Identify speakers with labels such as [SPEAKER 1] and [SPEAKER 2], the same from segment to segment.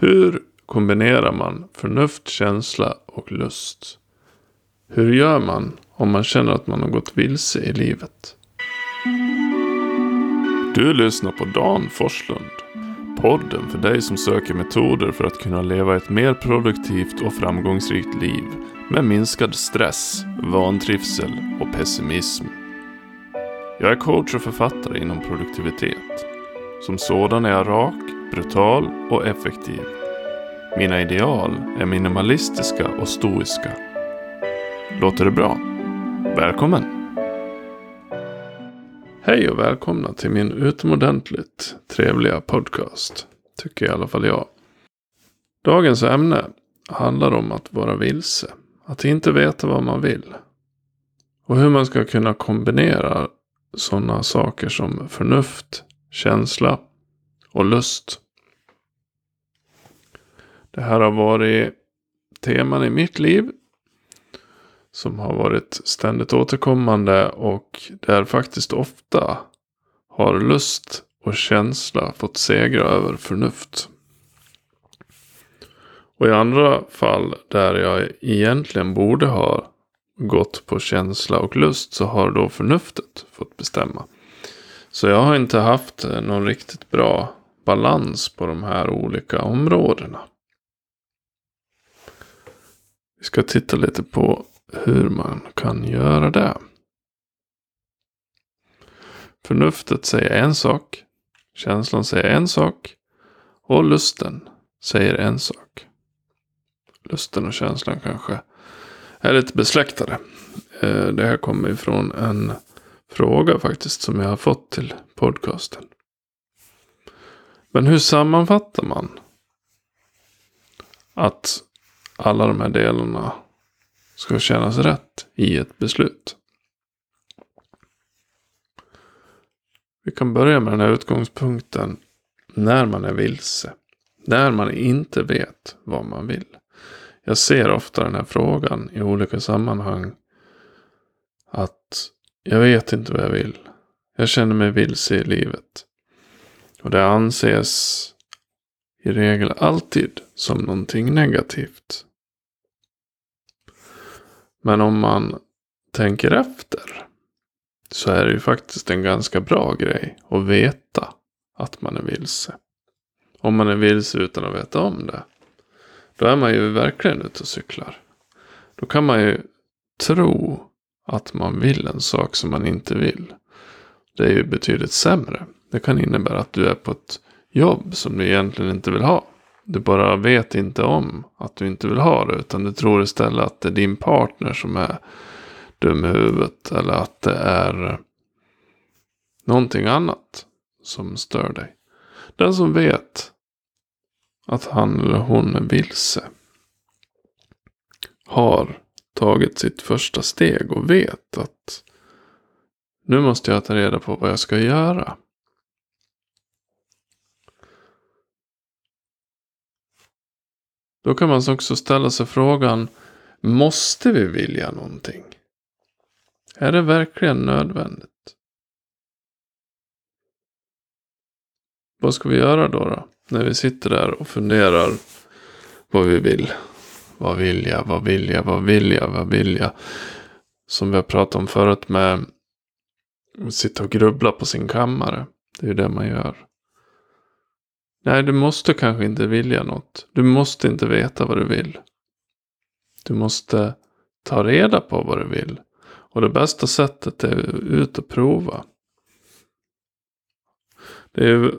[SPEAKER 1] Hur kombinerar man förnuft, känsla och lust? Hur gör man om man känner att man har gått vilse i livet? Du lyssnar på Dan Forslund. Podden för dig som söker metoder för att kunna leva ett mer produktivt och framgångsrikt liv med minskad stress, vantrivsel och pessimism. Jag är coach och författare inom produktivitet. Som sådan är jag rak, brutal och effektiv. Mina ideal är minimalistiska och stoiska. Låter det bra? Välkommen! Hej och välkomna till min utomordentligt trevliga podcast. Tycker i alla fall jag. Dagens ämne handlar om att vara vilse. Att inte veta vad man vill. Och hur man ska kunna kombinera sådana saker som förnuft, känsla och lust. Det här har varit teman i mitt liv. Som har varit ständigt återkommande och där faktiskt ofta har lust och känsla fått segra över förnuft. Och i andra fall där jag egentligen borde ha gått på känsla och lust så har då förnuftet fått bestämma. Så jag har inte haft någon riktigt bra balans på de här olika områdena. Vi ska titta lite på hur man kan göra det. Förnuftet säger en sak. Känslan säger en sak. Och lusten säger en sak. Lusten och känslan kanske är lite besläktade. Eh, det här kommer ifrån en fråga faktiskt som jag har fått till podcasten. Men hur sammanfattar man att alla de här delarna ska kännas rätt i ett beslut? Vi kan börja med den här utgångspunkten när man är vilse. När man inte vet vad man vill. Jag ser ofta den här frågan i olika sammanhang. Att jag vet inte vad jag vill. Jag känner mig vilse i livet. Och det anses i regel alltid som någonting negativt. Men om man tänker efter så är det ju faktiskt en ganska bra grej att veta att man är vilse. Om man är vilse utan att veta om det. Då är man ju verkligen ute och cyklar. Då kan man ju tro att man vill en sak som man inte vill. Det är ju betydligt sämre. Det kan innebära att du är på ett jobb som du egentligen inte vill ha. Du bara vet inte om att du inte vill ha det. Utan du tror istället att det är din partner som är dum i huvudet. Eller att det är någonting annat som stör dig. Den som vet att han eller hon är vilse. Har tagit sitt första steg och vet att nu måste jag ta reda på vad jag ska göra. Då kan man också ställa sig frågan, måste vi vilja någonting? Är det verkligen nödvändigt? Vad ska vi göra då, då? När vi sitter där och funderar vad vi vill. Vad vill jag, vad vill jag, vad vill jag, vad vill jag? Som vi har pratat om förut med att sitta och grubbla på sin kammare. Det är ju det man gör. Nej, du måste kanske inte vilja något. Du måste inte veta vad du vill. Du måste ta reda på vad du vill. Och det bästa sättet är ut och prova. Det är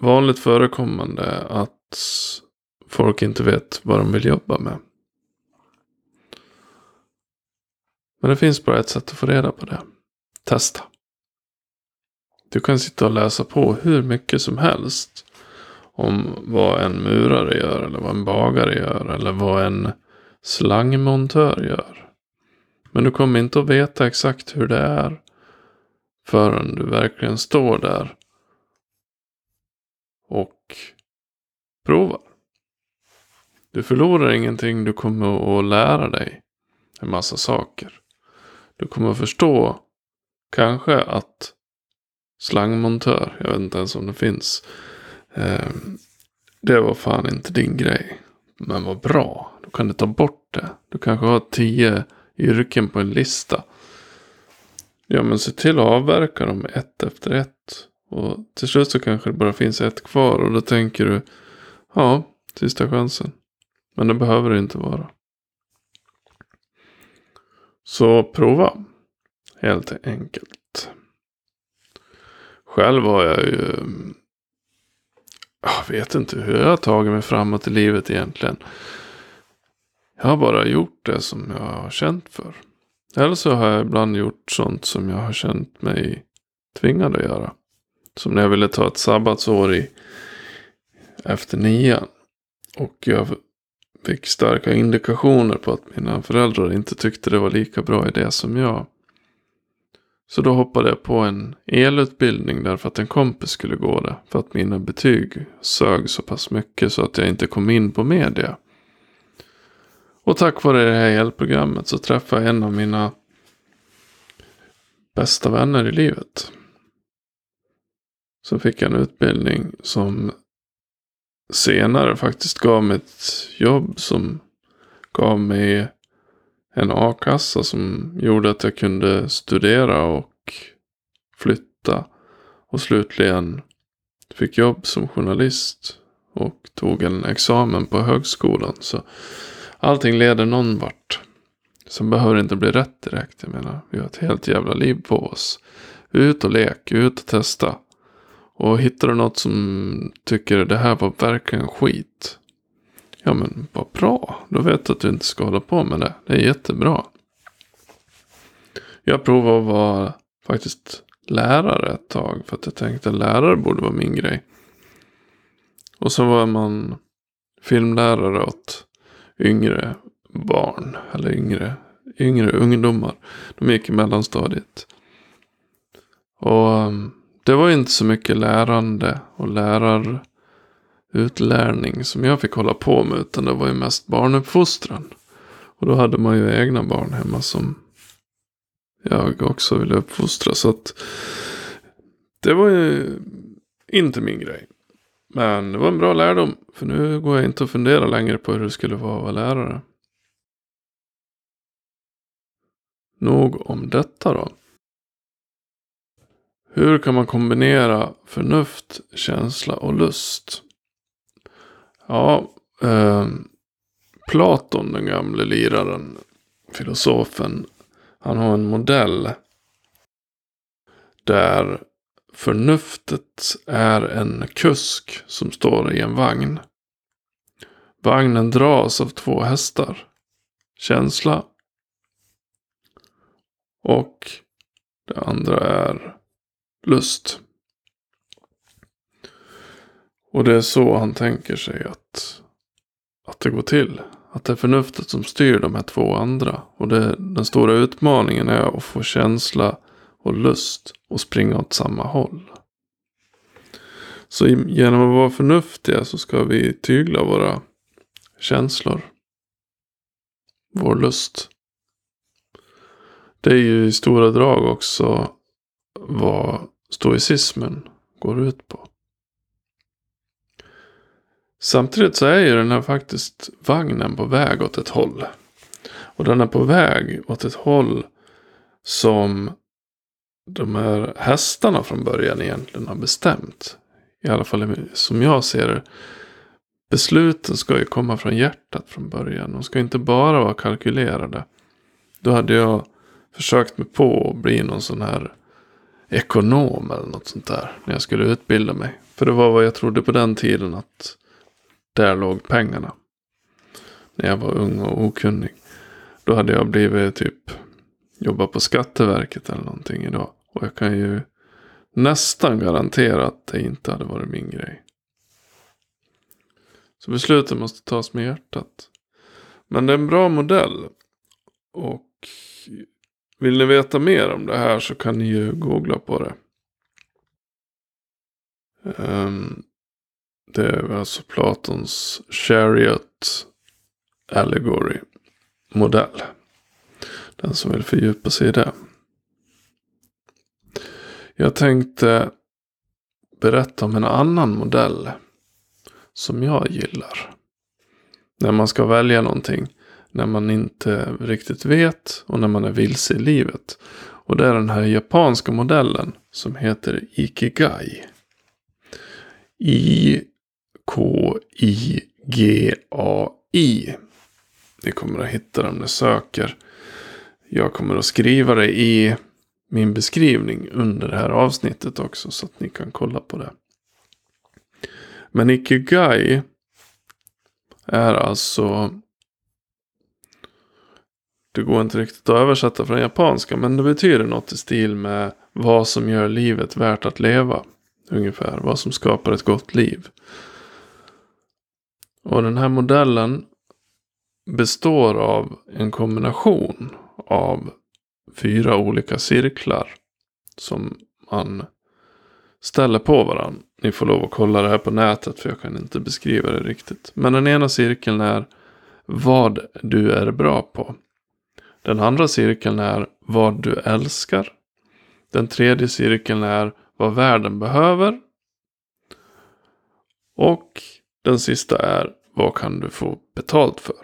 [SPEAKER 1] vanligt förekommande att folk inte vet vad de vill jobba med. Men det finns bara ett sätt att få reda på det. Testa. Du kan sitta och läsa på hur mycket som helst om vad en murare gör eller vad en bagare gör eller vad en slangmontör gör. Men du kommer inte att veta exakt hur det är förrän du verkligen står där och provar. Du förlorar ingenting, du kommer att lära dig en massa saker. Du kommer att förstå kanske att slangmontör, jag vet inte ens om det finns, Eh, det var fan inte din grej. Men vad bra. Då kan du ta bort det. Du kanske har tio yrken på en lista. Ja men se till att avverka dem ett efter ett. Och till slut så kanske det bara finns ett kvar. Och då tänker du. Ja, sista chansen. Men det behöver det inte vara. Så prova. Helt enkelt. Själv har jag ju. Jag vet inte hur jag har tagit mig framåt i livet egentligen. Jag har bara gjort det som jag har känt för. Eller så har jag ibland gjort sånt som jag har känt mig tvingad att göra. Som när jag ville ta ett sabbatsår i efter nian. Och jag fick starka indikationer på att mina föräldrar inte tyckte det var lika bra idé som jag. Så då hoppade jag på en elutbildning därför att en kompis skulle gå det. För att mina betyg sög så pass mycket så att jag inte kom in på media. Och tack vare det här elprogrammet så träffade jag en av mina bästa vänner i livet. Så fick jag en utbildning som senare faktiskt gav mig ett jobb som gav mig en a-kassa som gjorde att jag kunde studera och flytta. Och slutligen fick jobb som journalist och tog en examen på högskolan. Så allting leder någon vart. Som behöver inte bli rätt direkt. Jag menar, vi har ett helt jävla liv på oss. Ut och lek, ut och testa. Och hittar du något som tycker det här var verkligen skit. Ja men vad bra. Då vet du att du inte ska hålla på med det. Det är jättebra. Jag provade att vara faktiskt lärare ett tag. För att jag tänkte att lärare borde vara min grej. Och så var man filmlärare åt yngre barn. Eller yngre, yngre ungdomar. De gick i mellanstadiet. Och ehm, det var inte så mycket lärande och utlärning som jag fick hålla på med. Utan det var ju mest barnuppfostran. Och då hade man ju egna barn hemma som jag också ville uppfostra. Så att det var ju inte min grej. Men det var en bra lärdom. För nu går jag inte att fundera längre på hur det skulle vara att vara lärare. Nog om detta då. Hur kan man kombinera förnuft, känsla och lust? Ja, eh, Platon, den gamle liraren, filosofen, han har en modell där förnuftet är en kusk som står i en vagn. Vagnen dras av två hästar. Känsla. Och det andra är lust. Och det är så han tänker sig att, att det går till. Att det är förnuftet som styr de här två andra. Och det, den stora utmaningen är att få känsla och lust och springa åt samma håll. Så genom att vara förnuftiga så ska vi tygla våra känslor. Vår lust. Det är ju i stora drag också vad stoicismen går ut på. Samtidigt så är ju den här faktiskt vagnen på väg åt ett håll. Och den är på väg åt ett håll som de här hästarna från början egentligen har bestämt. I alla fall som jag ser det. Besluten ska ju komma från hjärtat från början. De ska inte bara vara kalkylerade. Då hade jag försökt mig på att bli någon sån här ekonom eller något sånt där. När jag skulle utbilda mig. För det var vad jag trodde på den tiden att där låg pengarna. När jag var ung och okunnig. Då hade jag blivit typ jobba på Skatteverket eller någonting idag. Och jag kan ju nästan garantera att det inte hade varit min grej. Så besluten måste tas med hjärtat. Men det är en bra modell. Och vill ni veta mer om det här så kan ni ju googla på det. Um, det är alltså Platons Chariot Allegory modell. Den som vill fördjupa sig i det. Jag tänkte berätta om en annan modell. som jag gillar. När man ska välja någonting. När man inte riktigt vet och när man är vilse i livet. Och det är den här japanska modellen som heter Ikigai. K-I-G-A-I. Ni kommer att hitta den ni söker. Jag kommer att skriva det i min beskrivning under det här avsnittet också. Så att ni kan kolla på det. Men Ikigai är alltså. Det går inte riktigt att översätta från japanska. Men det betyder något i stil med vad som gör livet värt att leva. Ungefär vad som skapar ett gott liv. Och den här modellen består av en kombination av fyra olika cirklar. Som man ställer på varandra. Ni får lov att kolla det här på nätet för jag kan inte beskriva det riktigt. Men den ena cirkeln är vad du är bra på. Den andra cirkeln är vad du älskar. Den tredje cirkeln är vad världen behöver. Och den sista är vad kan du få betalt för.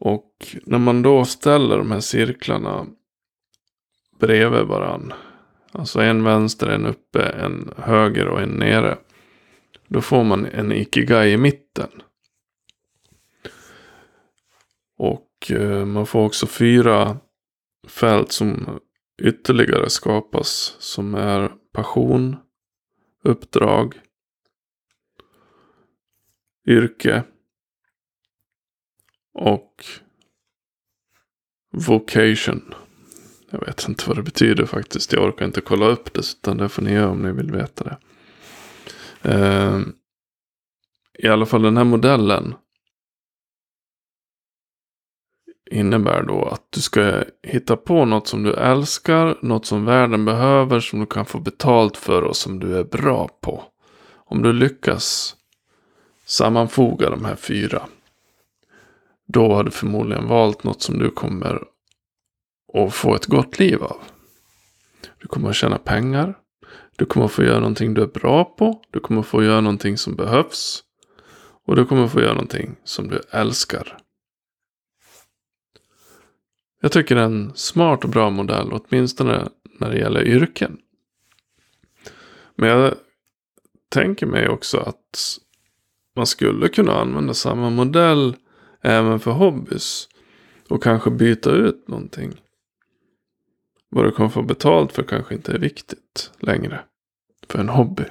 [SPEAKER 1] Och när man då ställer de här cirklarna bredvid varandra. Alltså en vänster, en uppe, en höger och en nere. Då får man en ikigai i mitten. Och eh, man får också fyra fält som ytterligare skapas. Som är passion, uppdrag, yrke och vocation. Jag vet inte vad det betyder faktiskt. Jag orkar inte kolla upp det. Utan det får ni göra om ni vill veta det. Uh, I alla fall den här modellen. Innebär då att du ska hitta på något som du älskar. Något som världen behöver. Som du kan få betalt för och som du är bra på. Om du lyckas sammanfoga de här fyra. Då har du förmodligen valt något som du kommer att få ett gott liv av. Du kommer att tjäna pengar. Du kommer att få göra någonting du är bra på. Du kommer att få göra någonting som behövs. Och du kommer att få göra någonting som du älskar. Jag tycker det är en smart och bra modell, åtminstone när det gäller yrken. Men jag tänker mig också att man skulle kunna använda samma modell även för hobbys. Och kanske byta ut någonting. Vad du kommer få betalt för kanske inte är viktigt längre. För en hobby.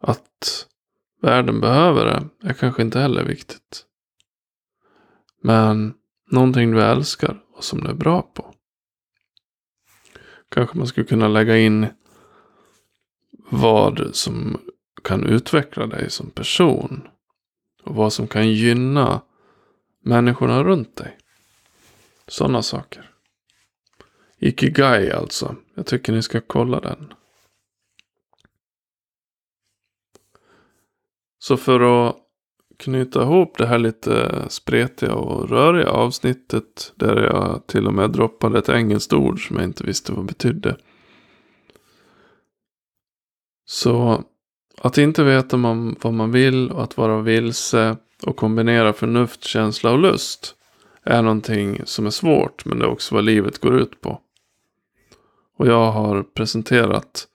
[SPEAKER 1] Att världen behöver det är kanske inte heller viktigt. Men någonting du älskar och som du är bra på. Kanske man skulle kunna lägga in vad som kan utveckla dig som person. Och vad som kan gynna människorna runt dig. Sådana saker. Ikigai alltså. Jag tycker ni ska kolla den. Så för att knyta ihop det här lite spretiga och röriga avsnittet. Där jag till och med droppade ett engelskt ord som jag inte visste vad det betydde. Så att inte veta man, vad man vill och att vara vilse och kombinera förnuft, känsla och lust är någonting som är svårt men det är också vad livet går ut på. Och jag har presenterat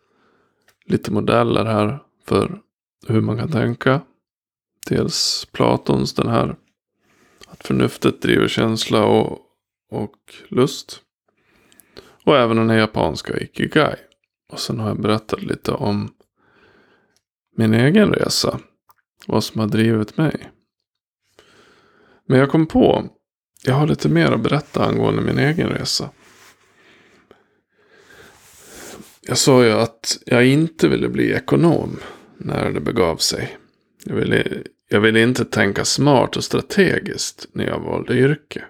[SPEAKER 1] lite modeller här för hur man kan tänka. Dels Platons den här att förnuftet driver känsla och, och lust. Och även den japanska Ikigai. Och sen har jag berättat lite om min egen resa. Vad som har drivit mig. Men jag kom på. Jag har lite mer att berätta angående min egen resa. Jag sa ju att jag inte ville bli ekonom när det begav sig. Jag ville, jag ville inte tänka smart och strategiskt när jag valde yrke.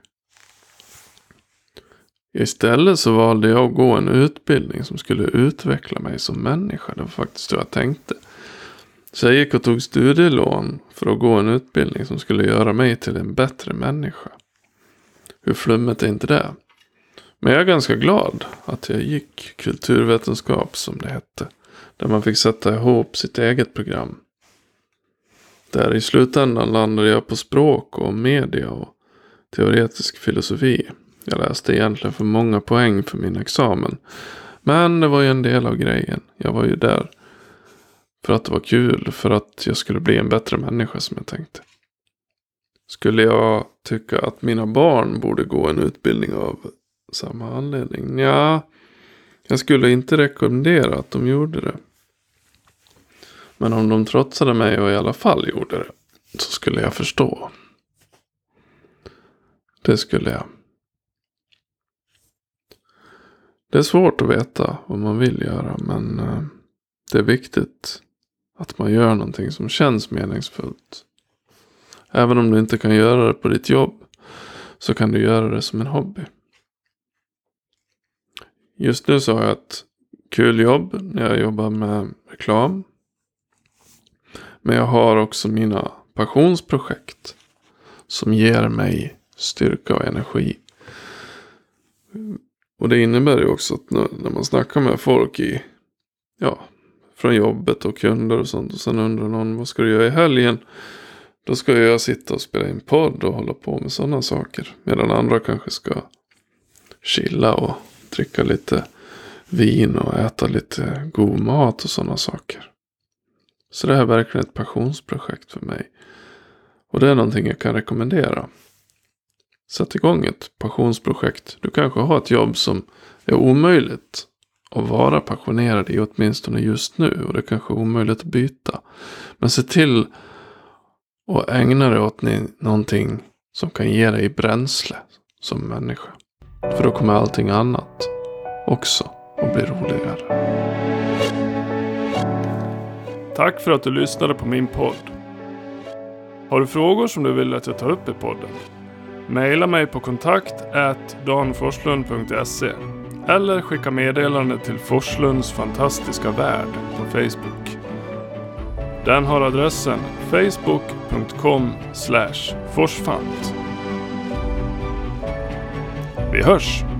[SPEAKER 1] Istället så valde jag att gå en utbildning som skulle utveckla mig som människa. Det var faktiskt så jag tänkte. Så jag gick och tog studielån för att gå en utbildning som skulle göra mig till en bättre människa. Hur flummet är inte det? Men jag är ganska glad att jag gick kulturvetenskap som det hette. Där man fick sätta ihop sitt eget program. Där i slutändan landade jag på språk och media och teoretisk filosofi. Jag läste egentligen för många poäng för min examen. Men det var ju en del av grejen. Jag var ju där för att det var kul. För att jag skulle bli en bättre människa som jag tänkte. Skulle jag tycka att mina barn borde gå en utbildning av samma anledning? Ja, jag skulle inte rekommendera att de gjorde det. Men om de trotsade mig och i alla fall gjorde det. Så skulle jag förstå. Det skulle jag. Det är svårt att veta vad man vill göra. Men eh, det är viktigt att man gör någonting som känns meningsfullt. Även om du inte kan göra det på ditt jobb. Så kan du göra det som en hobby. Just nu så har jag ett kul jobb när jag jobbar med reklam. Men jag har också mina passionsprojekt. Som ger mig styrka och energi. Och det innebär ju också att när man snackar med folk i, ja, från jobbet och kunder och sånt. Och sen undrar någon, vad ska du göra i helgen? Då ska jag sitta och spela in podd och hålla på med sådana saker. Medan andra kanske ska chilla och dricka lite vin och äta lite god mat och sådana saker. Så det här är verkligen ett passionsprojekt för mig. Och det är någonting jag kan rekommendera. Sätt igång ett passionsprojekt. Du kanske har ett jobb som är omöjligt att vara passionerad i åtminstone just nu. Och det kanske är omöjligt att byta. Men se till att ägna dig åt någonting som kan ge dig bränsle som människa. För då kommer allting annat också att bli roligare.
[SPEAKER 2] Tack för att du lyssnade på min podd. Har du frågor som du vill att jag tar upp i podden? Maila mig på kontakt danforslund.se eller skicka meddelande till Forslunds fantastiska värld på Facebook. Den har adressen facebook.com forsfant. Vi hörs!